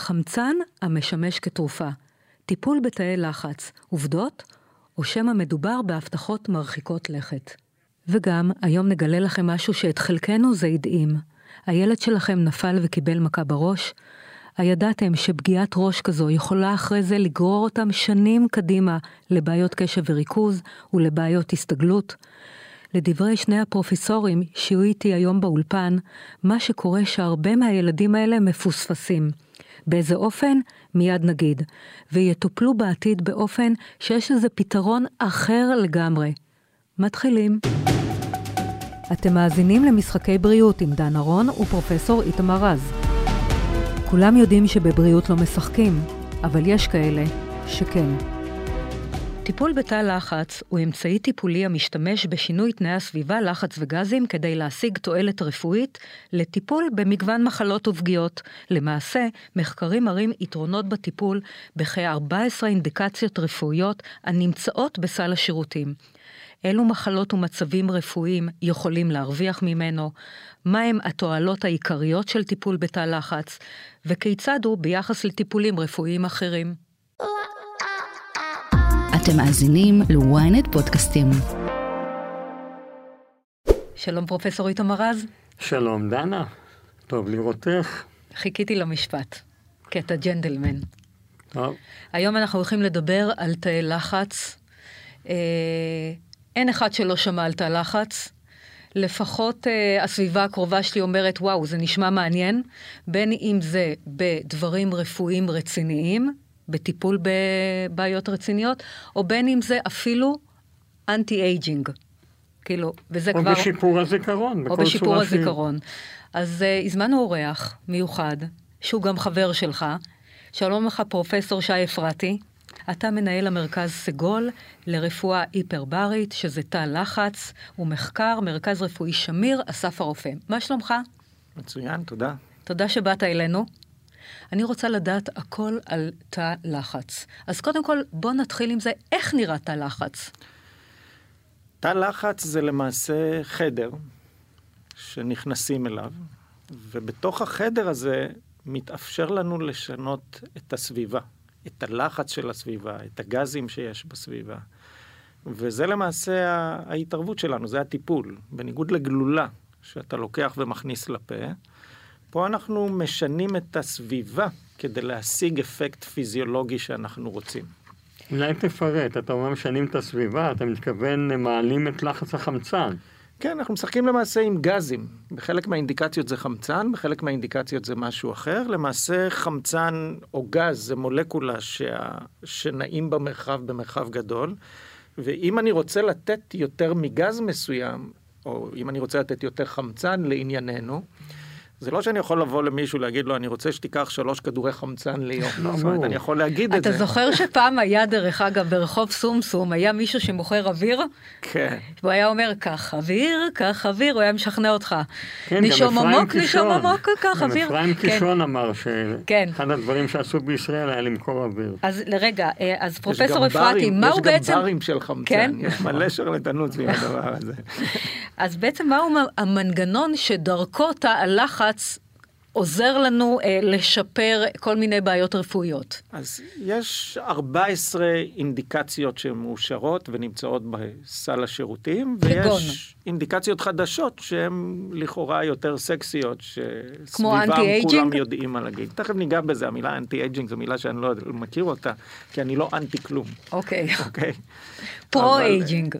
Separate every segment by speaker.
Speaker 1: חמצן המשמש כתרופה, טיפול בתאי לחץ, עובדות, או שמא מדובר בהבטחות מרחיקות לכת. וגם, היום נגלה לכם משהו שאת חלקנו זה הדהים. הילד שלכם נפל וקיבל מכה בראש? הידעתם שפגיעת ראש כזו יכולה אחרי זה לגרור אותם שנים קדימה לבעיות קשב וריכוז ולבעיות הסתגלות? לדברי שני הפרופסורים שיהיו איתי היום באולפן, מה שקורה שהרבה מהילדים האלה מפוספסים. באיזה אופן? מיד נגיד. ויטופלו בעתיד באופן שיש לזה פתרון אחר לגמרי. מתחילים. אתם מאזינים למשחקי בריאות עם דן ארון ופרופסור איתמר רז. כולם יודעים שבבריאות לא משחקים, אבל יש כאלה שכן. טיפול בתא לחץ הוא אמצעי טיפולי המשתמש בשינוי תנאי הסביבה, לחץ וגזים, כדי להשיג תועלת רפואית לטיפול במגוון מחלות ופגיעות. למעשה, מחקרים מראים יתרונות בטיפול בכ-14 אינדיקציות רפואיות הנמצאות בסל השירותים. אילו מחלות ומצבים רפואיים יכולים להרוויח ממנו, מהם התועלות העיקריות של טיפול בתא לחץ, וכיצד הוא ביחס לטיפולים רפואיים אחרים.
Speaker 2: אתם מאזינים ל-ynet פודקאסטים.
Speaker 1: שלום פרופסור איתמר רז.
Speaker 3: שלום דנה, טוב לראותך.
Speaker 1: חיכיתי למשפט, קטע ג'נדלמן.
Speaker 3: טוב.
Speaker 1: היום אנחנו הולכים לדבר על תאי לחץ. אה, אין אחד שלא שמע על תא לחץ. לפחות uh, הסביבה הקרובה שלי אומרת, וואו, זה נשמע מעניין, בין אם זה בדברים רפואיים רציניים, בטיפול בבעיות רציניות, או בין אם זה אפילו anti-aging. כאילו, וזה
Speaker 3: או
Speaker 1: כבר...
Speaker 3: או בשיפור הזיכרון,
Speaker 1: או בשיפור הזיכרון. שהיא. אז uh, הזמנו אורח מיוחד, שהוא גם חבר שלך. שלום לך, פרופסור שי אפרתי. אתה מנהל המרכז סגול לרפואה היפרברית, שזה תא לחץ ומחקר, מרכז רפואי שמיר, אסף הרופא. מה שלומך?
Speaker 4: מצוין, תודה.
Speaker 1: תודה שבאת אלינו. אני רוצה לדעת הכל על תא לחץ. אז קודם כל, בוא נתחיל עם זה, איך נראה תא לחץ?
Speaker 4: תא לחץ זה למעשה חדר שנכנסים אליו, ובתוך החדר הזה מתאפשר לנו לשנות את הסביבה. את הלחץ של הסביבה, את הגזים שיש בסביבה. וזה למעשה ההתערבות שלנו, זה הטיפול. בניגוד לגלולה שאתה לוקח ומכניס לפה, פה אנחנו משנים את הסביבה כדי להשיג אפקט פיזיולוגי שאנחנו רוצים.
Speaker 3: אולי תפרט, אתה אומר משנים את הסביבה, אתה מתכוון מעלים את לחץ החמצן.
Speaker 4: כן, אנחנו משחקים למעשה עם גזים. בחלק מהאינדיקציות זה חמצן, בחלק מהאינדיקציות זה משהו אחר. למעשה חמצן או גז זה מולקולה שה... שנעים במרחב, במרחב גדול. ואם אני רוצה לתת יותר מגז מסוים, או אם אני רוצה לתת יותר חמצן לענייננו, זה לא שאני יכול לבוא למישהו להגיד לו, אני רוצה שתיקח שלוש כדורי חמצן ליום.
Speaker 3: לא,
Speaker 4: זאת אומרת, אני יכול להגיד את זה.
Speaker 1: אתה זוכר שפעם היה, דרך אגב, ברחוב סומסום, היה מישהו שמוכר אוויר?
Speaker 4: כן.
Speaker 1: והוא היה אומר, קח אוויר, קח אוויר, הוא היה משכנע אותך.
Speaker 3: כן,
Speaker 1: נשום עמוק, נשום עמוק, קח אוויר.
Speaker 3: גם אפרים
Speaker 1: כן.
Speaker 3: קישון אמר
Speaker 1: כן.
Speaker 3: שאחד הדברים שעשו בישראל היה למכור אוויר.
Speaker 1: אז רגע, אה, אז פרופסור אפרתי,
Speaker 4: ברים,
Speaker 1: מהו בעצם...
Speaker 4: יש גם ברים של חמצן,
Speaker 1: כן?
Speaker 4: יש מלא שרלטנות סביב הדבר הזה.
Speaker 1: אז בעצם מהו המנגנון שדרכו תא הלחץ עוזר לנו אה, לשפר כל מיני בעיות רפואיות?
Speaker 4: אז יש 14 אינדיקציות שמאושרות ונמצאות בסל השירותים,
Speaker 1: כגון?
Speaker 4: ויש אינדיקציות חדשות שהן לכאורה יותר סקסיות, שסביבם? כולם יודעים מה להגיד. תכף ניגע בזה, המילה anti-aging זו מילה שאני לא מכיר אותה, כי אני לא אנטי כלום,
Speaker 1: אוקיי.
Speaker 4: אוקיי?
Speaker 1: pro-aging.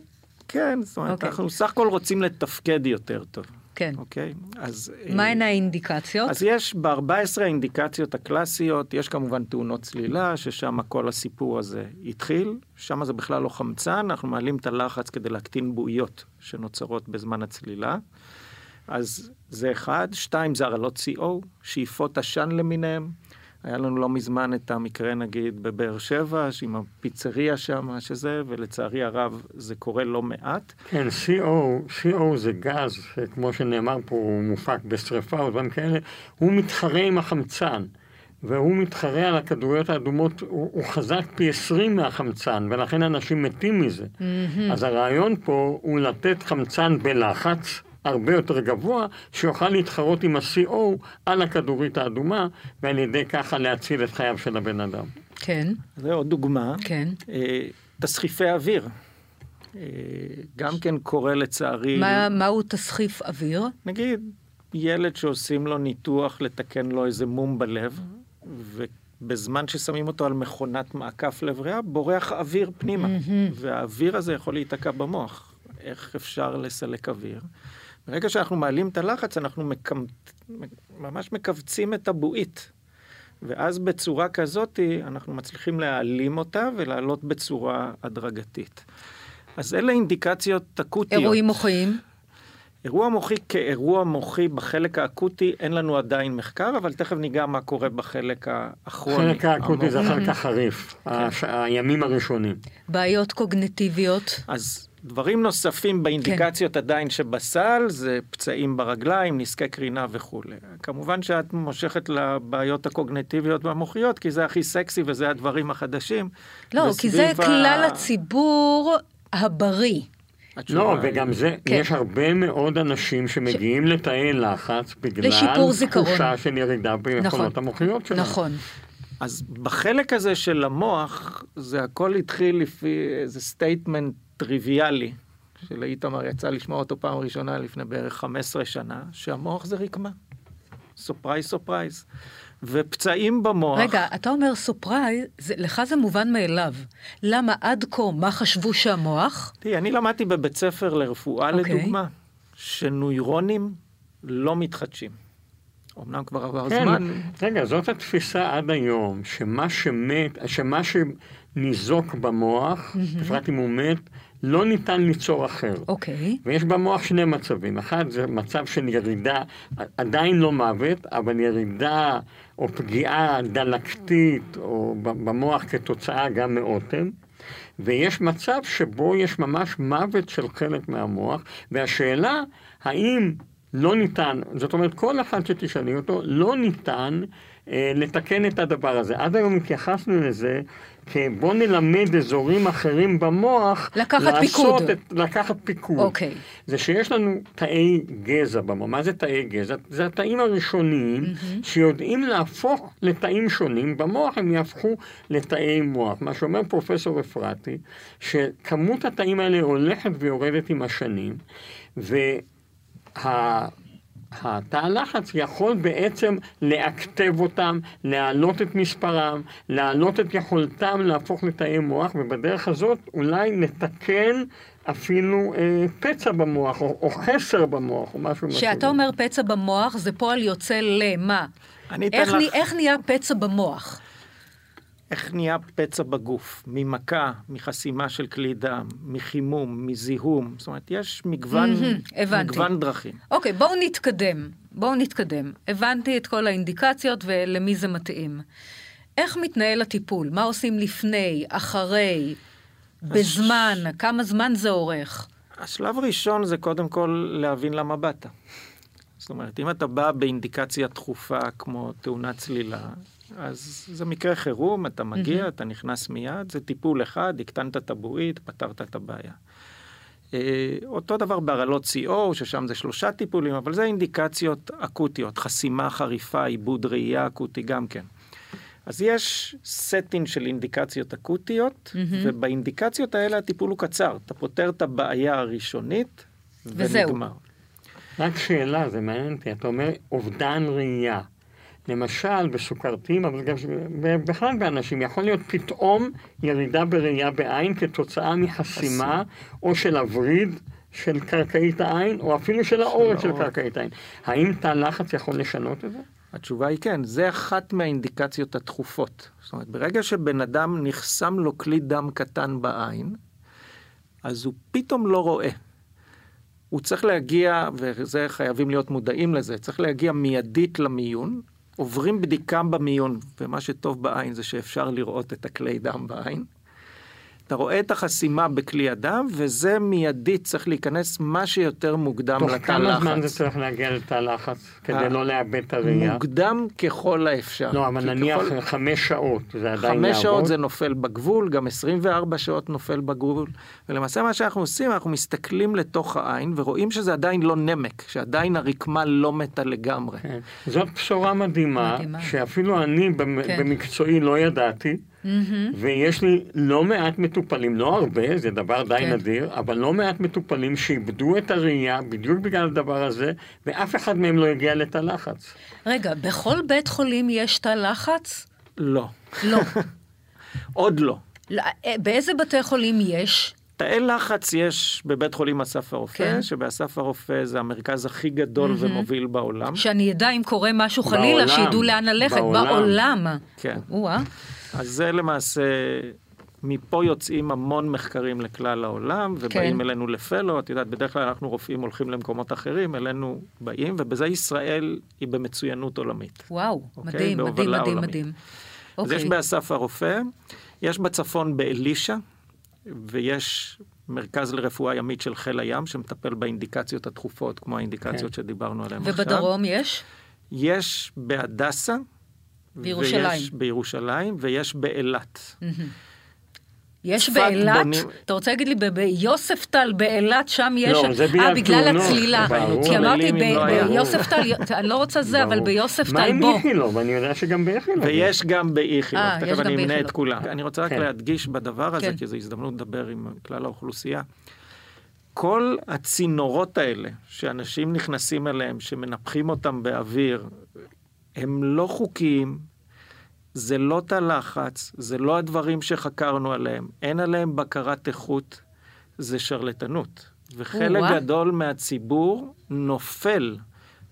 Speaker 4: כן, זאת אומרת,
Speaker 1: אוקיי.
Speaker 4: אנחנו סך הכל רוצים לתפקד יותר טוב.
Speaker 1: כן.
Speaker 4: אוקיי? אז... אה,
Speaker 1: מהן האינדיקציות?
Speaker 4: אז יש ב-14 האינדיקציות הקלאסיות, יש כמובן תאונות צלילה, ששם כל הסיפור הזה התחיל. שם זה בכלל לא חמצן, אנחנו מעלים את הלחץ כדי להקטין בועיות שנוצרות בזמן הצלילה. אז זה אחד. שתיים זה הרעלות CO, שאיפות עשן למיניהם. היה לנו לא מזמן את המקרה נגיד בבאר שבע, עם הפיצריה שם, שזה, ולצערי הרב זה קורה לא מעט.
Speaker 3: כן, CO, CO זה גז, כמו שנאמר פה, הוא מופק בשרפה או דברים כאלה, הוא מתחרה עם החמצן. והוא מתחרה על הכדוריות האדומות, הוא, הוא חזק פי 20 מהחמצן, ולכן אנשים מתים מזה.
Speaker 1: מהמם.
Speaker 3: אז הרעיון פה הוא לתת חמצן בלחץ, הרבה יותר גבוה, שיוכל להתחרות עם ה-CO על הכדורית האדומה, ועל ידי ככה להציל את חייו של הבן אדם.
Speaker 1: כן,
Speaker 4: זה עוד דוגמה.
Speaker 1: כן.
Speaker 4: אה, תסחיפי אוויר. אה, גם כן קורה לצערי,
Speaker 1: מה, מהו תסחיף אוויר?
Speaker 4: נגיד ילד שעושים לו ניתוח לתקן לו איזה מום בלב, ובזמן ששמים אותו על מכונת מעקף לב ריאה, בורח אוויר פנימה, והאוויר הזה יכול להיתקע במוח. איך אפשר לסלק אוויר? ברגע שאנחנו מעלים את הלחץ, אנחנו מקמת... ממש מכווצים את הבועית. ואז בצורה כזאת אנחנו מצליחים להעלים אותה ולעלות בצורה הדרגתית. אז אלה אינדיקציות אקוטיות.
Speaker 1: אירועים מוחיים?
Speaker 4: אירוע מוחי כאירוע מוחי בחלק האקוטי אין לנו עדיין מחקר, אבל תכף ניגע מה קורה בחלק האחרוני.
Speaker 3: החלק האקוטי זה אחר כך חריף, הש- הימים הראשונים.
Speaker 1: בעיות קוגניטיביות?
Speaker 4: אז דברים נוספים באינדיקציות עדיין שבסל זה פצעים ברגליים, נזקי קרינה וכולי. כמובן שאת מושכת לבעיות הקוגניטיביות והמוחיות, כי זה הכי סקסי וזה הדברים החדשים.
Speaker 1: לא, כי זה
Speaker 4: ה-
Speaker 1: כלל הציבור הבריא.
Speaker 3: לא,
Speaker 4: היא-
Speaker 3: וגם זה,
Speaker 1: כן.
Speaker 3: יש הרבה מאוד אנשים שמגיעים לתאי לחץ בגלל. תחושה של ירידה ביכולות
Speaker 1: נכון.
Speaker 3: המוחיות שלנו.
Speaker 1: נכון.
Speaker 4: אז בחלק הזה של המוח, זה הכל התחיל לפי איזה statement טריוויאלי, שלאיתמר יצא לשמוע אותו פעם ראשונה לפני בערך 15 שנה, שהמוח זה רקמה. surprise surprise. ופצעים במוח...
Speaker 1: רגע, אתה אומר surprise, זה- לך זה מובן מאליו. למה עד כה, מה חשבו שהמוח?
Speaker 4: תראי, אני למדתי בבית ספר לרפואה,
Speaker 1: אוקיי.
Speaker 4: לדוגמה, שנוירונים לא מתחדשים. אמנם כבר עבר
Speaker 3: כן,
Speaker 4: זמן,
Speaker 3: רגע, זאת התפיסה עד היום, שמה שמת, שמה שניזוק במוח, בפרט אם הוא מת, לא ניתן ליצור אחר.
Speaker 1: אוקיי.
Speaker 3: ויש במוח שני מצבים. אחד זה מצב של ירידה, עדיין לא מוות, אבל ירידה או פגיעה דלקתית או במוח כתוצאה גם מאוטם. ויש מצב שבו יש ממש מוות של חלק מהמוח, והשאלה האם לא ניתן, זאת אומרת כל אחד שתשאלי אותו, לא ניתן אה, לתקן את הדבר הזה. עד היום התייחסנו לזה כבוא נלמד אזורים אחרים במוח,
Speaker 1: לקחת
Speaker 3: לעשות
Speaker 1: פיקוד.
Speaker 3: את, לקחת פיקוד.
Speaker 1: אוקיי.
Speaker 3: זה שיש לנו תאי גזע במוח. מה זה תאי גזע? זה התאים הראשוניים שיודעים להפוך לתאים שונים, במוח הם יהפכו לתאי מוח. מה שאומר פרופסור אפרתי, שכמות התאים האלה הולכת ויורדת עם השנים, וה... התא הלחץ יכול בעצם לאקטב אותם, להעלות את מספרם, להעלות את יכולתם להפוך לתאי מוח, ובדרך הזאת אולי לתקן אפילו אה, פצע במוח, או, או חסר במוח, או משהו מהסוג
Speaker 1: כשאתה. אומר פצע במוח, זה פועל יוצא למה? איך,
Speaker 4: לך-
Speaker 1: איך נהיה פצע במוח?
Speaker 4: איך נהיה פצע בגוף, ממכה, מחסימה של כלי דם, מחימום, מזיהום, זאת אומרת, יש מגוון,
Speaker 1: הבנתי.
Speaker 4: מגוון דרכים.
Speaker 1: אוקיי, בואו נתקדם. בואו נתקדם. הבנתי את כל האינדיקציות ולמי זה מתאים. איך מתנהל הטיפול? מה עושים לפני, אחרי, בזמן? כמה זמן זה אורך?
Speaker 4: השלב הראשון זה קודם כל להבין למה באת. זאת אומרת, אם אתה בא באינדיקציה דחופה כמו תאונת צלילה, אז זה מקרה חירום, אתה מגיע, אתה נכנס מיד, זה טיפול אחד, הקטנת את הבועית, פתרת את הבעיה. אה, אותו דבר בהרעלות CO, ששם זה שלושה טיפולים, אבל זה אינדיקציות אקוטיות, חסימה חריפה, עיבוד ראייה אקוטי גם כן. אז יש סטין של אינדיקציות אקוטיות, ובאינדיקציות האלה הטיפול הוא קצר. אתה פותר את הבעיה הראשונית,
Speaker 1: וזהו.
Speaker 4: ונגמר.
Speaker 3: רק שאלה, זה מעניין אותי, אתה אומר אובדן ראייה. למשל, בסוכרתיים, אבל גם בכלל באנשים, יכול להיות פתאום ירידה בראייה בעין כתוצאה מחסימה או של הווריד של קרקעית העין, או אפילו של העורק של
Speaker 4: העורק.
Speaker 3: קרקעית העין. האם תא לחץ יכול לשנות את זה?
Speaker 4: התשובה היא כן, זה אחת מהאינדיקציות הדחופות. זאת אומרת, ברגע שבן אדם נחסם לו כלי דם קטן בעין, אז הוא פתאום לא רואה. הוא צריך להגיע, וזה חייבים להיות מודעים לזה, צריך להגיע מיידית למיון, עוברים בדיקה במיון, ומה שטוב בעין זה שאפשר לראות את הכלי דם בעין. אתה רואה את החסימה בכלי הדם, וזה מיידית צריך להיכנס מה שיותר מוקדם
Speaker 3: תוך
Speaker 4: לתא לחץ.
Speaker 3: כמה זמן זה צריך להגיע לתא לחץ,
Speaker 4: אה,
Speaker 3: כדי לא לאבד את הראייה?
Speaker 4: מוקדם ככל האפשר.
Speaker 3: לא, אבל נניח
Speaker 4: ככל-
Speaker 3: חמש שעות, זה עדיין יעבוד?
Speaker 4: חמש שעות זה נופל בגבול, גם 24 שעות נופל בגבול. ולמעשה מה שאנחנו עושים, אנחנו מסתכלים לתוך העין ורואים שזה עדיין לא נמק, שעדיין הרקמה לא מתה לגמרי.
Speaker 3: כן. זאת בשורה מדהימה,
Speaker 1: מדהימה.
Speaker 3: שאפילו אני במ-
Speaker 1: כן.
Speaker 3: במקצועי לא ידעתי, ויש לי לא מעט מטופלים, לא הרבה, זה דבר די
Speaker 1: כן.
Speaker 3: נדיר, אבל לא מעט מטופלים שאיבדו את הראייה בדיוק בגלל הדבר הזה, ואף אחד מהם לא הגיע לתא לחץ.
Speaker 1: רגע, בכל בית חולים יש תא לחץ?
Speaker 4: לא.
Speaker 1: לא.
Speaker 4: עוד לא.
Speaker 1: לא, אה, באיזה בתי חולים יש?
Speaker 4: תאי לחץ יש בבית חולים אסף הרופא,
Speaker 1: כן.
Speaker 4: שבאסף הרופא זה המרכז הכי גדול ומוביל בעולם.
Speaker 1: שאני אדע אם קורה משהו חלילה,
Speaker 3: בעולם,
Speaker 1: שידעו לאן ללכת.
Speaker 3: בעולם.
Speaker 1: בעולם.
Speaker 4: כן.
Speaker 1: או-אה.
Speaker 4: אז זה למעשה, מפה יוצאים המון מחקרים לכלל העולם, ובאים
Speaker 1: כן.
Speaker 4: אלינו לפלו, את יודעת, בדרך כלל אנחנו רופאים הולכים למקומות אחרים, אלינו באים, ובזה ישראל היא במצוינות עולמית.
Speaker 1: וואו,
Speaker 4: אוקיי,
Speaker 1: מדהים, מדהים, מדהים,
Speaker 4: עולמית.
Speaker 1: מדהים.
Speaker 4: אז יש
Speaker 1: אוקיי.
Speaker 4: באסף הרופא, יש בצפון באלישע, ויש מרכז לרפואה ימית של חיל הים, שמטפל באינדיקציות הדחופות, כמו האינדיקציות
Speaker 3: כן.
Speaker 4: שדיברנו עליהן עכשיו.
Speaker 1: ובדרום יש?
Speaker 4: יש בהדסה.
Speaker 1: בירושלים.
Speaker 4: ויש בירושלים, ויש באילת.
Speaker 1: יש באילת?
Speaker 4: בונים-
Speaker 1: אתה רוצה להגיד לי, ביוספטל באילת, שם יש...
Speaker 3: לא, זה בגלל
Speaker 1: אה, בגלל הצלילה. כי אמרתי,
Speaker 4: אם לא.
Speaker 1: ביוספטל, אני לא רוצה זה, אבל
Speaker 3: ברור. מה
Speaker 1: ביוספטל,
Speaker 3: עם
Speaker 1: בוא.
Speaker 3: איכילוב? אני יודע שגם באיכילוב.
Speaker 4: ויש גם באיכילוב,
Speaker 1: אה, יש
Speaker 4: תכף אני אמנה. את כולם. אני רוצה רק
Speaker 3: כן.
Speaker 4: להדגיש בדבר הזה,
Speaker 1: כן.
Speaker 4: כי זו הזדמנות לדבר עם כלל האוכלוסייה. כל הצינורות האלה שאנשים נכנסים אליהם, שמנפחים אותם באוויר, הם לא חוקיים, זה לא תא לחץ, זה לא הדברים שחקרנו עליהם, אין עליהם בקרת איכות, זה שרלטנות. וחלק
Speaker 1: או-אה.
Speaker 4: גדול מהציבור נופל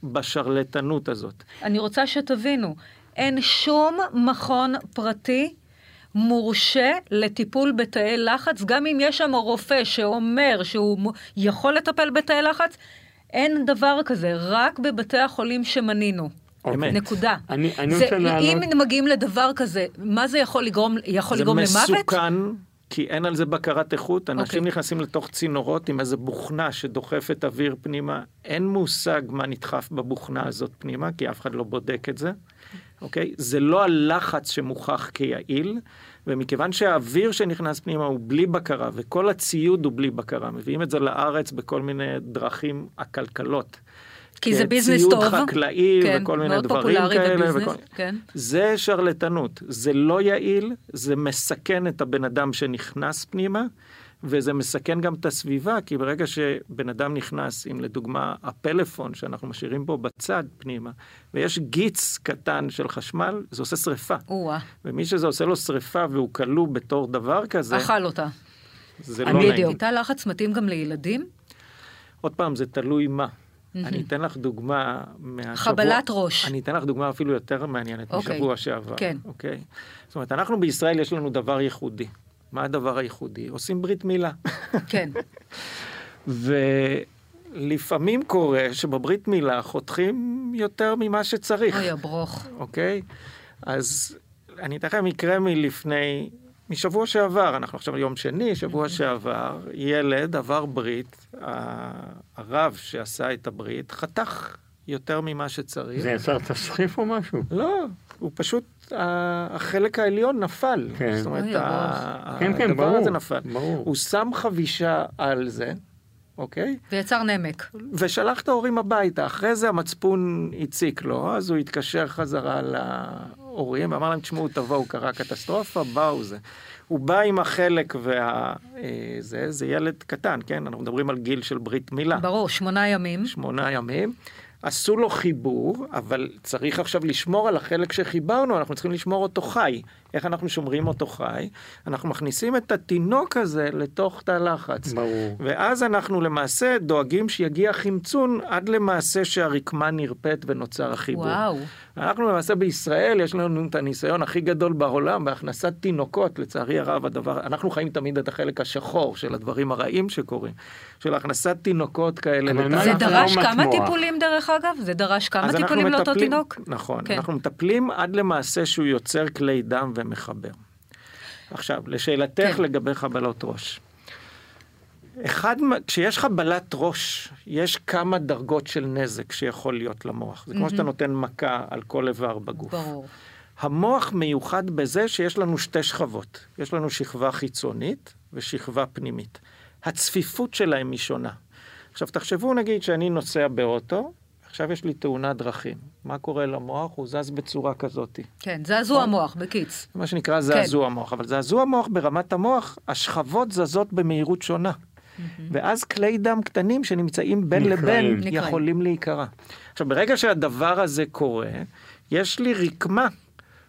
Speaker 4: בשרלטנות הזאת.
Speaker 1: אני רוצה שתבינו, אין שום מכון פרטי מורשה לטיפול בתאי לחץ, גם אם יש שם רופא שאומר שהוא יכול לטפל בתאי לחץ, אין דבר כזה, רק בבתי החולים שמנינו.
Speaker 3: אוקיי.
Speaker 1: נקודה.
Speaker 3: אני- אני
Speaker 1: זה-
Speaker 3: רוצה לעלות-
Speaker 1: אם מגיעים לדבר כזה, מה זה יכול לגרום, יכול
Speaker 4: זה
Speaker 1: לגרום למוות?
Speaker 4: מסוכן, כי אין על זה בקרת איכות. אנשים
Speaker 1: אוקיי.
Speaker 4: נכנסים לתוך צינורות עם איזה בוכנה שדוחפת אוויר פנימה. אין מושג מה נדחף בבוכנה הזאת פנימה, כי אף אחד לא בודק את זה. אוקיי? זה לא הלחץ שמוכח כיעיל, ומכיוון שהאוויר שנכנס פנימה הוא בלי בקרה, וכל הציוד הוא בלי בקרה, מביאים את זה לארץ בכל מיני דרכים עקלקלות.
Speaker 1: כי זה ביזנס
Speaker 4: ציוד
Speaker 1: טוב.
Speaker 4: חקלאי
Speaker 1: כן,
Speaker 4: וכל מיני דברים כאלה.
Speaker 1: בביזנס,
Speaker 4: וכל...
Speaker 1: כן.
Speaker 4: זה שרלטנות, זה לא יעיל, זה מסכן את הבן אדם שנכנס פנימה, וזה מסכן גם את הסביבה, כי ברגע שבן אדם נכנס, אם לדוגמה הפלאפון שאנחנו משאירים פה בצד פנימה, ויש גיץ קטן של חשמל, זה עושה שריפה.
Speaker 1: או-אה,
Speaker 4: ומי שזה עושה לו שריפה והוא כלוא בתור דבר כזה,
Speaker 1: אכל אותה.
Speaker 4: זה לא נעים.
Speaker 1: בדיוק. תא לחץ מתאים גם לילדים?
Speaker 4: עוד פעם, זה תלוי מה. אני אתן לך דוגמה מהשבוע...
Speaker 1: חבלת ראש.
Speaker 4: אני אתן לך דוגמה אפילו יותר מעניינת
Speaker 1: אוקיי.
Speaker 4: משבוע שעבר.
Speaker 1: כן.
Speaker 4: אוקיי? זאת אומרת, אנחנו בישראל יש לנו דבר ייחודי. מה הדבר הייחודי? עושים ברית מילה.
Speaker 1: כן.
Speaker 4: ולפעמים קורה שבברית מילה חותכים יותר ממה שצריך.
Speaker 1: אוי, הברוך.
Speaker 4: אוקיי? אז אני אתן לכם מקרה מלפני, משבוע שעבר, אנחנו עכשיו יום שני, שבוע שעבר, ילד עבר ברית, הרב שעשה את הברית חתך יותר ממה שצריך.
Speaker 3: זה יצר תסחיף או משהו?
Speaker 4: לא, הוא פשוט, החלק העליון נפל.
Speaker 3: כן.
Speaker 4: זאת אומרת,
Speaker 3: כן, כן,
Speaker 4: הדבר הזה נפל. הוא שם חבישה על זה, אוקיי?
Speaker 1: ויצר נמק.
Speaker 4: ושלח את ההורים הביתה. אחרי זה המצפון הציק לו, אז הוא התקשר חזרה להורים ואמר להם, תשמעו, תבואו, קרה קטסטרופה, באו זה. הוא בא עם החלק וה... אה, זה, זה ילד קטן, כן? אנחנו מדברים על גיל של ברית מילה.
Speaker 1: ברור, שמונה ימים.
Speaker 4: שמונה ימים. עשו לו חיבור, אבל צריך עכשיו לשמור על החלק שחיברנו, אנחנו צריכים לשמור אותו חי. איך אנחנו שומרים אותו חי? אנחנו מכניסים את התינוק הזה לתוך תא לחץ.
Speaker 3: ברור.
Speaker 4: ואז אנחנו למעשה דואגים שיגיע חמצון עד למעשה שהרקמה נרפאת ונוצר החיבור.
Speaker 1: וואו.
Speaker 4: אנחנו למעשה בישראל, יש לנו את הניסיון הכי גדול בעולם בהכנסת תינוקות, לצערי הרב הדבר, אנחנו חיים תמיד את החלק השחור של הדברים הרעים שקורים, של הכנסת תינוקות כאלה. לתא
Speaker 1: זה דרש
Speaker 3: לא
Speaker 1: כמה. טיפולים דרך אגב? זה דרש כמה טיפולים לאותו
Speaker 4: מטפלים-
Speaker 1: תינוק?
Speaker 4: נכון,
Speaker 1: כן.
Speaker 4: אנחנו מטפלים עד למעשה שהוא יוצר כלי דם ומחבר. עכשיו, לשאלתך
Speaker 1: כן.
Speaker 4: לגבי חבלות ראש. אחד, כשיש חבלת ראש, יש כמה דרגות של נזק שיכול להיות למוח. זה כמו שאתה נותן מכה על כל איבר בגוף.
Speaker 1: ברור.
Speaker 4: המוח מיוחד בזה שיש לנו שתי שכבות. יש לנו שכבה חיצונית ושכבה פנימית. הצפיפות שלהם היא שונה. עכשיו תחשבו נגיד שאני נוסע באוטו, עכשיו יש לי תאונת דרכים. מה קורה למוח? הוא זז בצורה כזאת.
Speaker 1: כן, זעזוע המוח, בקיץ.
Speaker 4: מה שנקרא זעזוע מוח. אבל זעזוע מוח ברמת המוח, השכבות זזות במהירות שונה. ואז כלי דם קטנים שנמצאים בין
Speaker 3: נקרעים.
Speaker 4: לבין
Speaker 1: נקרעים.
Speaker 4: יכולים להיקרע. עכשיו, ברגע שהדבר הזה קורה, יש לי רקמה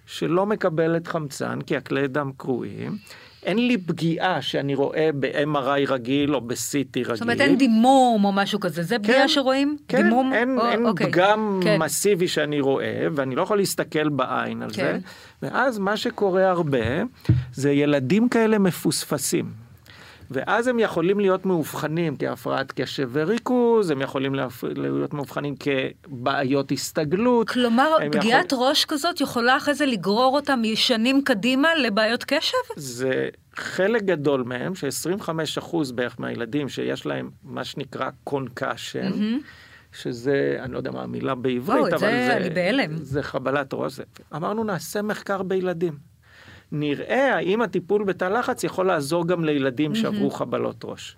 Speaker 4: שלא מקבלת חמצן, כי הכלי דם קרועים. אין לי פגיעה שאני רואה ב-MRI רגיל או ב-CT רגיל.
Speaker 1: זאת אומרת, אין דימום או משהו כזה, זה פגיעה שרואים?
Speaker 4: כן,
Speaker 1: דימום?
Speaker 4: אין,
Speaker 1: או-
Speaker 4: אין
Speaker 1: אוקיי.
Speaker 4: פגם
Speaker 1: כן.
Speaker 4: מסיבי שאני רואה, ואני לא יכול להסתכל בעין על
Speaker 1: כן.
Speaker 4: זה. ואז מה שקורה הרבה, זה ילדים כאלה מפוספסים. ואז הם יכולים להיות מאובחנים כהפרעת קשב וריכוז, הם יכולים. להיות מאובחנים כבעיות הסתגלות.
Speaker 1: כלומר, פגיעת
Speaker 4: יכול-
Speaker 1: ראש כזאת יכולה אחרי זה לגרור אותם משנים קדימה לבעיות קשב?
Speaker 4: זה חלק גדול מהם, ש-25% בערך מהילדים שיש להם מה שנקרא קונקשן, שזה, אני לא יודע מה המילה בעברית,
Speaker 1: את
Speaker 4: אבל
Speaker 1: זה
Speaker 4: זה...
Speaker 1: בהלם.
Speaker 4: זה חבלת ראש. זה- אמרנו, נעשה מחקר בילדים. נראה האם הטיפול בתא לחץ יכול לעזור גם לילדים שעברו חבלות ראש.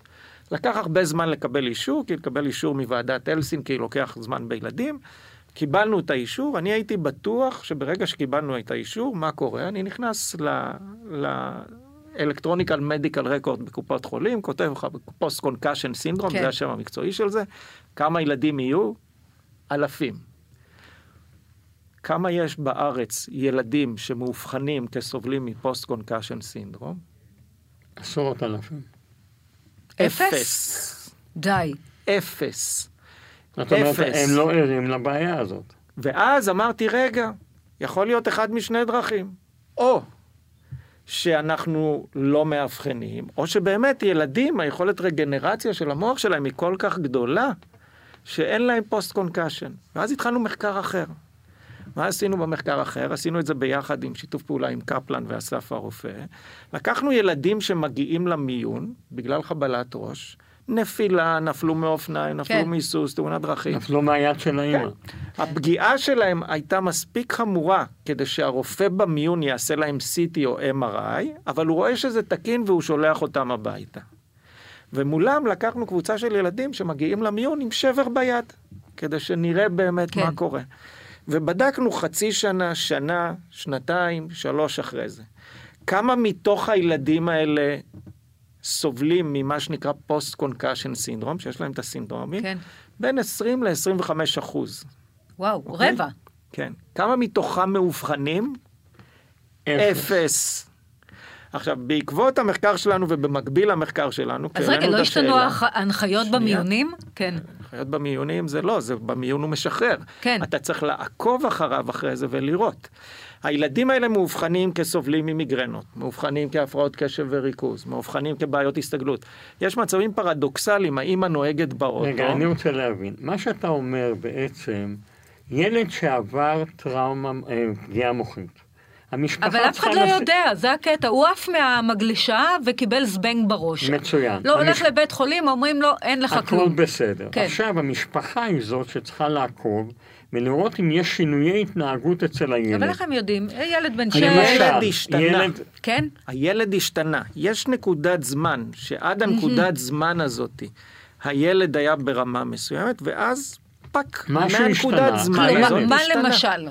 Speaker 4: לקח הרבה זמן לקבל אישור, כי לקבל אישור מוועדת הלסינקי לוקח זמן בילדים. קיבלנו את האישור, אני הייתי בטוח שברגע שקיבלנו את האישור, מה קורה? אני נכנס ל... ל... electronical medical record בקופות חולים, כותב לך post concussion syndrome,
Speaker 1: כן.
Speaker 4: זה השם המקצועי של זה, כמה ילדים יהיו? אלפים. כמה יש בארץ ילדים שמאובחנים כסובלים מ post concussion syndrome?
Speaker 3: עשרות אלפים.
Speaker 1: אפס? די.
Speaker 4: אפס.
Speaker 3: זאת אומרת,
Speaker 4: אפס.
Speaker 3: הם לא ערים לבעיה הזאת.
Speaker 4: ואז אמרתי, רגע, יכול להיות אחד משני דרכים. או שאנחנו לא מאבחנים, או שבאמת ילדים, היכולת רגנרציה של המוח שלהם היא כל כך גדולה, שאין להם post concussion. ואז התחלנו מחקר אחר. מה עשינו במחקר אחר? עשינו את זה ביחד עם שיתוף פעולה עם קפלן ואסף הרופא. לקחנו ילדים שמגיעים למיון בגלל חבלת ראש, נפילה, נפלו מאופניים, נפלו
Speaker 1: כן.
Speaker 4: מסוס, תאונת דרכים.
Speaker 3: נפלו מהיד של האימא.
Speaker 4: הפגיעה שלהם הייתה מספיק חמורה כדי שהרופא במיון יעשה להם CT או MRI, אבל הוא רואה שזה תקין והוא שולח אותם הביתה. ומולם לקחנו קבוצה של ילדים שמגיעים למיון עם שבר ביד, כדי שנראה באמת
Speaker 1: כן.
Speaker 4: מה קורה. ובדקנו חצי שנה, שנה, שנתיים, שלוש אחרי זה. כמה מתוך הילדים האלה סובלים ממה שנקרא post concussion syndrome, שיש להם את הסינדרומים?
Speaker 1: כן.
Speaker 4: בין 20 ל-25 אחוז.
Speaker 1: וואו,
Speaker 4: אוקיי.
Speaker 1: רבע.
Speaker 4: כן. כמה מתוכם מאובחנים? אפס. עכשיו, בעקבות המחקר שלנו ובמקביל למחקר שלנו,
Speaker 1: אז רגע, לא השתנו
Speaker 4: השאלה-
Speaker 1: הח- הנחיות
Speaker 4: שנייה.
Speaker 1: במיונים? כן.
Speaker 4: הנחיות במיונים זה לא, זה במיון הוא משחרר.
Speaker 1: כן.
Speaker 4: אתה צריך לעקוב אחריו אחרי זה ולראות. הילדים האלה מאובחנים כסובלים ממיגרנות, מאובחנים כהפרעות קשב וריכוז, מאובחנים כבעיות הסתגלות. יש מצבים פרדוקסליים, האמא נוהגת באוטו.
Speaker 3: רגע, אני רוצה להבין. מה שאתה אומר בעצם, ילד שעבר טראומה, אה, פגיעה מוחית. המשפחה
Speaker 1: אבל אף אחד לא יודע, זה הקטע. הוא עף מהמגלשה וקיבל זבנג בראש.
Speaker 3: מצוין.
Speaker 1: לא הולך
Speaker 3: המש-
Speaker 1: לבית חולים, אומרים לו, אין לך
Speaker 3: הכל
Speaker 1: כלום.
Speaker 3: בסדר.
Speaker 1: כן.
Speaker 3: עכשיו, המשפחה היא זאת שצריכה לעקוב ולראות אם יש שינויי התנהגות אצל הילד.
Speaker 1: אבל איך הם יודעים? ילד בן
Speaker 4: הילד
Speaker 1: שש...
Speaker 4: ילד השתנה.
Speaker 3: ילד,
Speaker 1: כן?
Speaker 4: הילד השתנה. יש נקודת זמן, שעד הנקודת זמן הזאת, הילד היה ברמה מסוימת, ואז פאק, מהנקודת. זמן הזאת
Speaker 1: מה
Speaker 4: השתנה.
Speaker 1: למשל?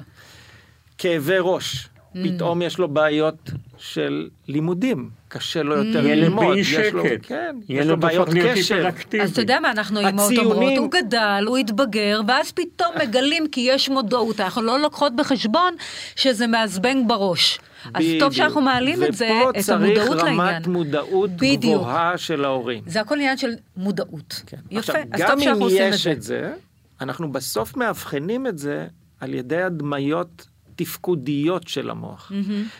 Speaker 4: כאבי ראש. פתאום יש לו בעיות של לימודים, קשה לו יותר
Speaker 3: ילד
Speaker 4: ללמוד.
Speaker 3: באי
Speaker 4: יש לו-
Speaker 3: שקט.
Speaker 4: כן, יש לו
Speaker 3: ילד
Speaker 4: בעיות.
Speaker 3: היפראקטיבי.
Speaker 1: אז אתה יודע מה אנחנו אימהות
Speaker 4: הציונים-
Speaker 1: אומרות? הוא גדל, הוא התבגר, ואז פתאום מגלים כי יש מודעות. אנחנו לא לוקחות בחשבון שזה מעזבנג בראש. אז טוב. שאנחנו מעלים את זה, את
Speaker 4: ופה
Speaker 1: המודעות
Speaker 4: צריך
Speaker 1: לעניין.
Speaker 4: רמת מודעות
Speaker 1: בדיוק.
Speaker 4: גבוהה של ההורים.
Speaker 1: זה הכל עניין של מודעות.
Speaker 4: כן.
Speaker 1: יפה,
Speaker 4: עכשיו,
Speaker 1: אז
Speaker 4: גם
Speaker 1: טוב שאנחנו עושים את
Speaker 4: יש
Speaker 1: זה.
Speaker 4: את זה, אנחנו בסוף מאבחנים את זה על ידי הדמיות תפקודיות של המוח.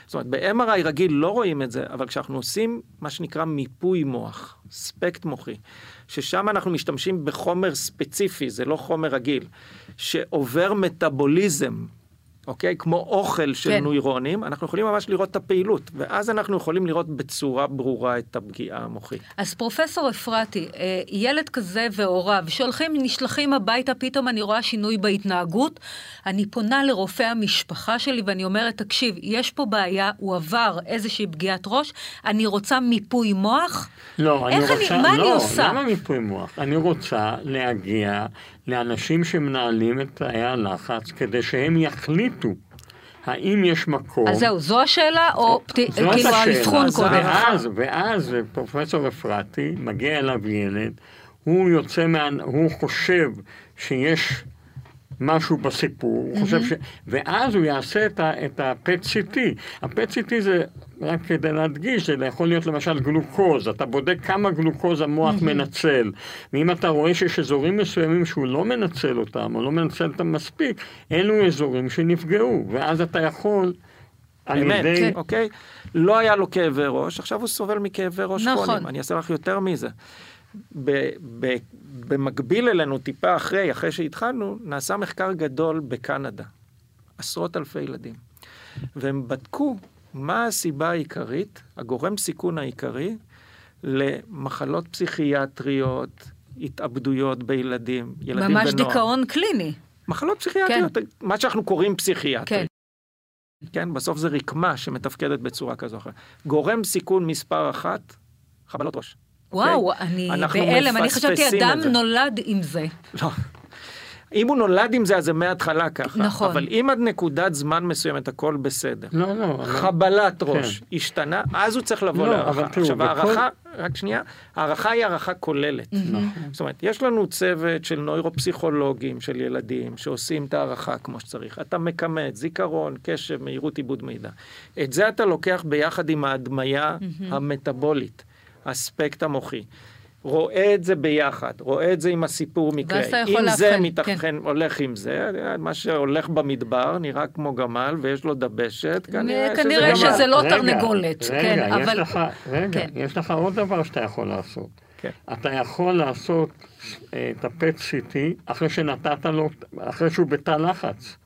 Speaker 4: זאת אומרת, ב-MRI רגיל לא רואים את זה, אבל כשאנחנו עושים מה שנקרא מיפוי מוח, ספקט מוחי, ששם אנחנו משתמשים בחומר ספציפי, זה לא חומר רגיל, שעובר מטאבוליזם, אוקיי? כמו אוכל של
Speaker 1: כן.
Speaker 4: נוירונים, אנחנו יכולים ממש לראות את הפעילות, ואז אנחנו יכולים לראות בצורה ברורה את הפגיעה המוחית.
Speaker 1: אז פרופסור אפרתי, אה, ילד כזה והוריו שהולכים, נשלחים הביתה, פתאום אני רואה שינוי בהתנהגות, אני פונה לרופא המשפחה שלי ואני אומרת, תקשיב, יש פה בעיה, הוא עבר איזושהי פגיעת ראש, אני רוצה מיפוי מוח.
Speaker 3: לא, אני
Speaker 1: איך אני-
Speaker 3: רוצה...
Speaker 1: מה אני
Speaker 3: לא,
Speaker 1: עושה?
Speaker 3: למה מיפוי מוח? אני רוצה להגיע לאנשים שמנהלים את תאי הלחץ כדי שהם יחליטו האם יש מקום...
Speaker 1: אז זהו, זו השאלה, או פת-
Speaker 3: זאת
Speaker 1: כאילו. האבחון
Speaker 3: אז
Speaker 1: קודם?
Speaker 3: ואז, ואז פרופסור אפרתי, מגיע אליו ילד, הוא יוצא מה... הוא חושב שיש משהו בסיפור, הוא חושב ש... ואז הוא יעשה את ה- את ה-PET CT. ה-PET CT זה, רק כדי להדגיש, זה יכול להיות למשל גלוקוז, אתה בודק כמה גלוקוז המוח מנצל, ואם אתה רואה שיש אזורים מסוימים שהוא לא מנצל אותם, או לא מנצל אותם מספיק, אלו אזורים שנפגעו, ואז אתה יכול... על
Speaker 4: אמת,
Speaker 3: ידי-
Speaker 1: כן.
Speaker 4: אוקיי? לא היה לו כאבי ראש, עכשיו הוא סובל מכאבי ראש
Speaker 1: נכון.
Speaker 4: כרוניים. אני אעשה לך יותר מזה. ב- ב- במקביל אלינו, טיפה אחרי, אחרי שהתחלנו, נעשה מחקר גדול בקנדה. עשרות אלפי ילדים. והם בדקו מה הסיבה העיקרית, הגורם סיכון העיקרי, למחלות פסיכיאטריות, התאבדויות בילדים, ילדים
Speaker 1: ממש
Speaker 4: ונוער.
Speaker 1: דיכאון קליני.
Speaker 4: מחלות פסיכיאטריות, מה שאנחנו קוראים פסיכיאטרי.
Speaker 1: כן.
Speaker 4: כן, בסוף זה רקמה שמתפקדת בצורה כזו או אחרת. גורם סיכון מספר אחת, חבלות ראש.
Speaker 1: וואו,
Speaker 4: אוקיי?
Speaker 1: אני בהלם, אני חשבתי אדם. נולד עם זה.
Speaker 4: לא. אם הוא נולד עם זה, אז זה מההתחלה ככה.
Speaker 1: נכון.
Speaker 4: אבל אם עד נקודת זמן מסוימת הכל בסדר,
Speaker 3: לא, לא. לא.
Speaker 4: חבלת ראש השתנה, אז הוא צריך לבוא
Speaker 3: לא,
Speaker 4: להערכה.
Speaker 3: אבל תראו,
Speaker 4: עכשיו,
Speaker 3: בכל-
Speaker 4: הערכה, רק שנייה, הערכה היא הערכה כוללת.
Speaker 3: נכון.
Speaker 4: זאת אומרת, יש לנו צוות של נוירופסיכולוגים של ילדים שעושים את ההערכה כמו שצריך. אתה מכמת, זיכרון, קשב, מהירות עיבוד מידע. את זה אתה לוקח ביחד עם ההדמיה המטבולית, האספקט המוחי. רואה את זה ביחד, רואה את זה עם הסיפור מקרה.
Speaker 1: ואז אתה יכול
Speaker 4: אם זה מתאבחן,
Speaker 1: כן.
Speaker 4: הולך עם זה, מה שהולך במדבר נראה כמו גמל ויש לו דבשת, כנראה שזה
Speaker 1: כנראה
Speaker 4: גמל.
Speaker 1: שזה לא
Speaker 3: רגע,
Speaker 1: תרנגולת,
Speaker 3: רגע,
Speaker 1: כן,
Speaker 3: יש
Speaker 1: אבל...
Speaker 3: לך, רגע,
Speaker 1: כן.
Speaker 3: יש לך עוד דבר שאתה יכול לעשות.
Speaker 4: כן.
Speaker 3: אתה יכול לעשות אה, את ה-PET CT אחרי שנתת לו, אחרי שהוא בתא לחץ.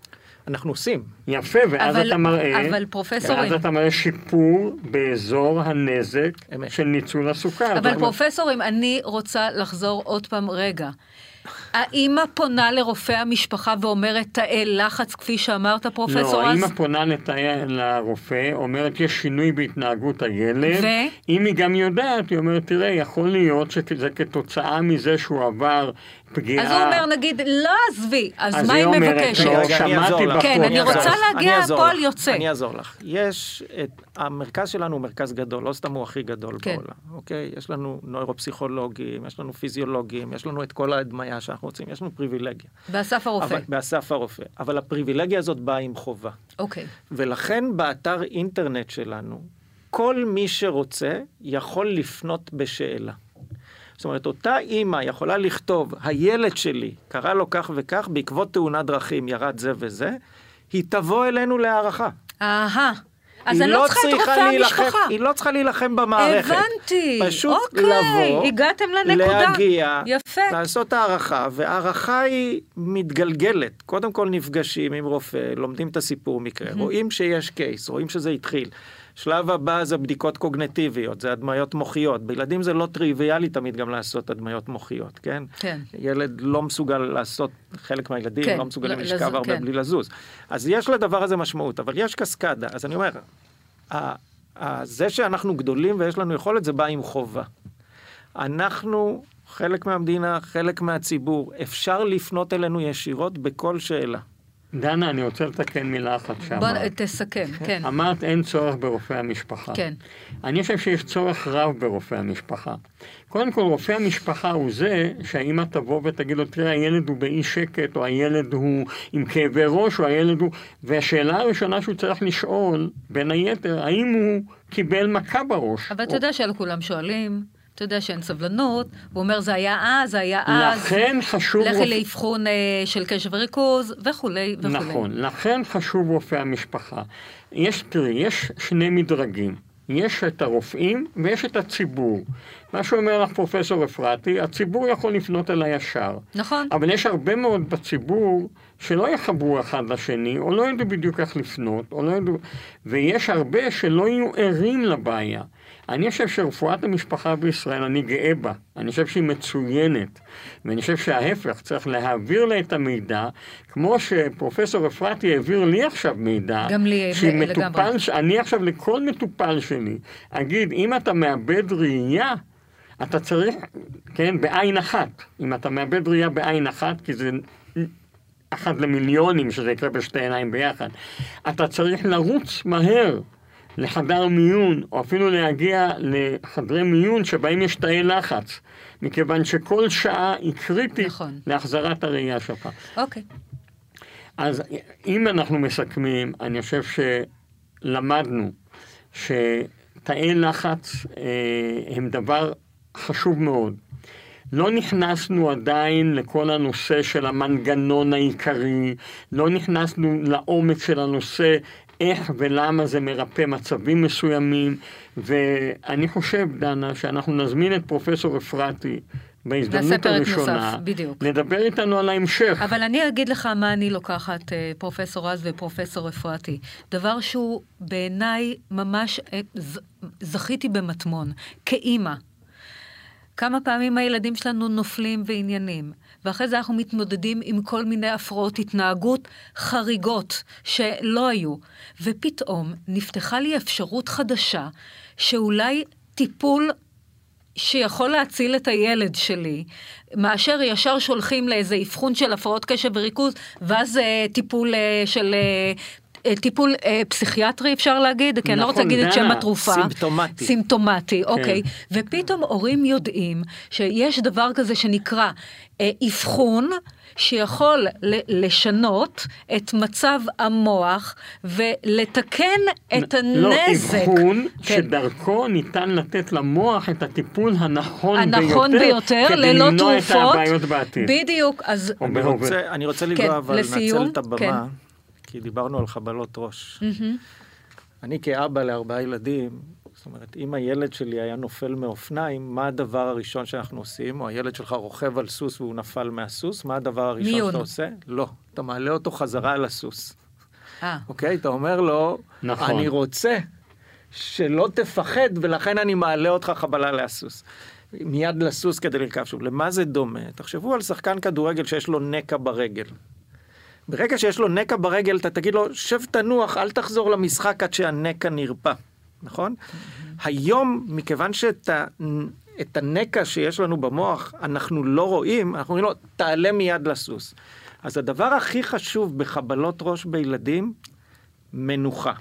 Speaker 4: אנחנו עושים.
Speaker 3: יפה, ואז
Speaker 1: אבל-
Speaker 3: אתה מראה,
Speaker 1: אבל פרופסורים-
Speaker 3: ואז אתה מראה שיפור באזור הנזק
Speaker 4: אמת.
Speaker 3: של ניצול הסוכר.
Speaker 1: אבל פרופסורים, אני רוצה לחזור עוד פעם רגע. האמא פונה לרופא המשפחה ואומרת תאי לחץ, כפי שאמרת, פרופסור
Speaker 3: לא,
Speaker 1: רז?
Speaker 3: האמא פונה לתאי לרופא, אומרת יש שינוי בהתנהגות הילד.
Speaker 1: ו?
Speaker 3: אם היא גם יודעת, היא אומרת, תראה, יכול להיות שזה כתוצאה מזה שהוא עבר פגיעה.
Speaker 1: אז הוא אומר, נגיד, לא עזבי, אז
Speaker 3: אז
Speaker 1: מה
Speaker 3: היא
Speaker 1: מבקשת?
Speaker 3: לא,
Speaker 4: רגע, אני אעזור
Speaker 3: שמעתי
Speaker 4: לך.
Speaker 3: בחוק.
Speaker 1: כן, אני רוצה. להגיע הפועל. יוצא.
Speaker 4: אני אעזור לך. יש את, המרכז שלנו הוא מרכז גדול, לא סתם הוא הכי גדול
Speaker 1: כן.
Speaker 4: בעולם, אוקיי? יש לנו נוירופסיכולוגים, יש לנו פיזיולוגים, יש לנו את כל ההדמיה שאנחנו רוצים, יש לנו פריבילגיה.
Speaker 1: באסף הרופא.
Speaker 4: אבל, באסף הרופא. אבל הפריבילגיה הזאת באה עם חובה.
Speaker 1: אוקיי.
Speaker 4: ולכן באתר אינטרנט שלנו, כל מי שרוצה יכול לפנות בשאלה. זאת אומרת, אותה אימא יכולה לכתוב, הילד שלי קרה לו כך וכך, בעקבות תאונת דרכים ירד זה וזה, היא תבוא אלינו להערכה.
Speaker 1: אהה. אז אני לא צריכה את רופא המשפחה.
Speaker 4: היא לא צריכה להילחם במערכת.
Speaker 1: הבנתי.
Speaker 4: פשוט
Speaker 1: אוקיי,
Speaker 4: לבוא,
Speaker 1: הגעתם לנקודה.
Speaker 4: להגיע,
Speaker 1: יפה.
Speaker 4: לעשות הערכה, והערכה היא מתגלגלת. קודם כל נפגשים עם רופא, לומדים את הסיפור מקרה, רואים שיש קייס, רואים שזה התחיל. שלב הבא זה בדיקות קוגנטיביות, זה הדמיות מוחיות. בילדים זה לא טריוויאלי תמיד גם לעשות הדמיות מוחיות, כן?
Speaker 1: כן.
Speaker 4: ילד לא מסוגל לעשות, חלק מהילדים
Speaker 1: כן,
Speaker 4: לא מסוגלים
Speaker 1: ל-
Speaker 4: לשכב
Speaker 1: לזוז,
Speaker 4: הרבה
Speaker 1: כן.
Speaker 4: בלי לזוז. אז יש לדבר הזה משמעות, אבל יש קסקדה. אז אני אומר, זה שאנחנו גדולים ויש לנו יכולת, זה בא עם חובה. אנחנו, חלק מהמדינה, חלק מהציבור, אפשר לפנות אלינו ישירות בכל שאלה.
Speaker 3: דנה, אני רוצה לתקן מילה אחת
Speaker 1: בוא
Speaker 3: שאמרת.
Speaker 1: תסכם, כן.
Speaker 3: אמרת אין צורך ברופא המשפחה.
Speaker 1: כן.
Speaker 3: אני חושב שיש צורך רב ברופא המשפחה. קודם כל, רופא המשפחה הוא זה שהאימא תבוא ותגיד לו, תראה, הילד הוא באי שקט, או הילד הוא עם כאבי ראש, או הילד הוא... והשאלה הראשונה שהוא צריך לשאול, בין היתר, האם הוא קיבל מכה בראש.
Speaker 1: אבל אתה
Speaker 3: או-
Speaker 1: יודע שעל כולם שואלים, אתה יודע שאין סבלנות, הוא אומר זה היה אז, זה היה אז.
Speaker 3: לכן חשוב...
Speaker 1: לכי
Speaker 3: רופא-
Speaker 1: לאבחון אה, של קשב וריכוז, וכולי וכולי.
Speaker 3: נכון, לכן חשוב רופא המשפחה. יש, תראי, יש שני מדרגים. יש את הרופאים ויש את הציבור. מה שאומר לך פרופסור אפרתי, הציבור יכול לפנות אליי ישר.
Speaker 1: נכון.
Speaker 3: אבל יש הרבה מאוד בציבור שלא יחברו אחד לשני, או לא ידעו בדיוק איך לפנות, או לא ידעו... ויש הרבה שלא יהיו ערים לבעיה. אני חושב שרפואת המשפחה בישראל, אני גאה בה. אני חושב שהיא מצוינת. ואני חושב שההפך, צריך להעביר לה את המידע, כמו שפרופסור אפרתי העביר לי עכשיו מידע.
Speaker 1: גם לי, לגמרי.
Speaker 3: ש... אני עכשיו לכל מטופל שלי, אגיד, אם אתה מאבד ראייה, אתה צריך, כן, בעין אחת. אם אתה מאבד ראייה בעין אחת, כי זה אחת למיליונים שזה יקרה בשתי עיניים ביחד, אתה צריך לרוץ מהר לחדר מיון, או אפילו להגיע לחדרי מיון שבהם יש תאי לחץ, מכיוון שכל שעה היא קריטית נכון. להחזרת הראייה שלך.
Speaker 1: אוקיי.
Speaker 3: אז אם אנחנו מסכמים, אני חושב שלמדנו שתאי לחץ אה, הם דבר חשוב מאוד. לא נכנסנו עדיין לכל הנושא של המנגנון העיקרי, לא נכנסנו לעומק של הנושא איך ולמה זה מרפא מצבים מסוימים, ואני חושב, דנה, שאנחנו נזמין את פרופסור אפרתי בהזדמנות הראשונה, נוסף,
Speaker 1: בדיוק.
Speaker 3: לדבר איתנו על ההמשך.
Speaker 1: אבל אני אגיד לך מה אני לוקחת, אה, פרופסור רז ופרופסור אפרתי. דבר שהוא בעיניי ממש, אה, זכיתי במטמון, כאימא. כמה פעמים הילדים שלנו נופלים ועניינים, ואחרי זה אנחנו מתמודדים עם כל מיני הפרעות התנהגות חריגות שלא היו. ופתאום נפתחה לי אפשרות חדשה, שאולי טיפול שיכול להציל את הילד שלי, מאשר ישר שולחים לאיזה אבחון של הפרעות קשב וריכוז, ואז אה, טיפול אה, של אה, טיפול אה, פסיכיאטרי אפשר להגיד, כי אני לא רוצה נכון, להגיד את שם התרופה.
Speaker 4: סימפטומטי.
Speaker 1: סימפטומטי, כן. אוקיי. ופתאום הורים יודעים שיש דבר כזה שנקרא אה, אבחון. שיכול לשנות את מצב המוח ולתקן את
Speaker 3: לא, הנזק. לא, אבחון כן. שדרכו ניתן לתת למוח את הטיפול הנכון,
Speaker 1: הנכון ביותר, ביותר
Speaker 3: כדי
Speaker 1: ללא
Speaker 3: למנוע
Speaker 1: תרופות.
Speaker 3: את הבעיות בעתיד.
Speaker 1: בדיוק, אז...
Speaker 4: אני רוצה, אני רוצה לגוע, כן, אבל לנצל את הבמה. כן. כי דיברנו על חבלות ראש. Mm-hmm. אני כאבא לארבעה ילדים, זאת אומרת, אם הילד שלי היה נופל מאופניים, מה הדבר הראשון שאנחנו עושים? או הילד שלך רוכב על סוס והוא נפל מהסוס, מה הדבר הראשון מיון. שאתה עושה? לא, אתה מעלה אותו חזרה על הסוס. אה. אוקיי? אתה אומר לו, נכון. אני רוצה שלא תפחד, ולכן אני מעלה אותך חבלה להסוס. מיד לסוס כדי לרכב שוב. למה זה דומה? תחשבו על שחקן כדורגל שיש לו נקע ברגל. ברגע שיש לו נקע ברגל, אתה תגיד לו, שב תנוח, אל תחזור למשחק עד שהנקע נרפא, נכון? היום, מכיוון שאת ה... את הנקע שיש לנו במוח אנחנו לא רואים, אנחנו אומרים לו, תעלה מיד לסוס. אז הדבר הכי חשוב בחבלות ראש בילדים, מנוחה.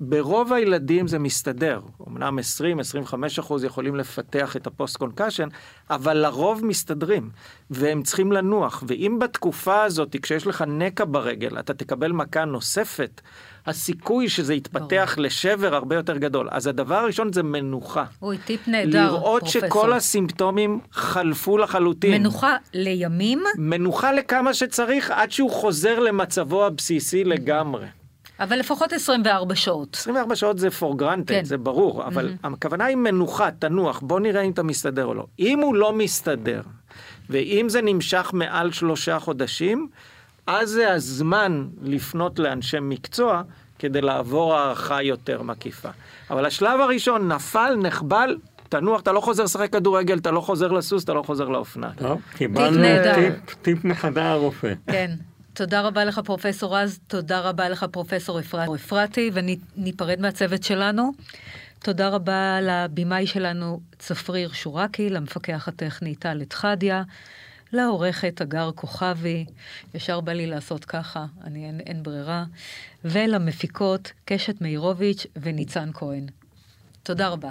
Speaker 4: ברוב הילדים זה מסתדר. אמנם 20-25 אחוז יכולים לפתח את ה post concussion, אבל לרוב מסתדרים, והם צריכים לנוח. ואם בתקופה הזאת, כשיש לך נקע ברגל, אתה תקבל מכה נוספת, הסיכוי שזה יתפתח ברור. לשבר הרבה יותר גדול. אז הדבר הראשון זה מנוחה.
Speaker 1: אוי, טיפ נהדר,
Speaker 4: לראות פרופסור. שכל הסימפטומים חלפו לחלוטין.
Speaker 1: מנוחה לימים?
Speaker 4: מנוחה לכמה שצריך, עד שהוא חוזר למצבו הבסיסי לגמרי.
Speaker 1: אבל לפחות 24 שעות.
Speaker 4: 24 שעות זה for granted, כן. זה ברור, אבל mm-hmm. הכוונה היא מנוחה, תנוח, בוא נראה אם אתה מסתדר או לא. אם הוא לא מסתדר, ואם זה נמשך מעל שלושה חודשים, אז זה הזמן לפנות לאנשי מקצוע כדי לעבור הערכה יותר מקיפה. אבל השלב הראשון, נפל, נחבל, תנוח, אתה לא חוזר לשחק כדורגל, אתה לא חוזר לסוס, אתה לא חוזר לאופנה.
Speaker 3: טוב, קיבלנו טיפ, טיפ מחדר הרופא.
Speaker 1: כן. תודה רבה לך פרופסור רז, תודה רבה לך פרופסור אפרתי, וניפרד מהצוות שלנו. תודה רבה לבמאי שלנו צפריר שורקי, למפקח הטכני טל אתחדיה, לעורכת אגר כוכבי, ישר בא לי לעשות ככה, אני אין, אין ברירה, ולמפיקות קשת מאירוביץ' וניצן כהן. תודה רבה.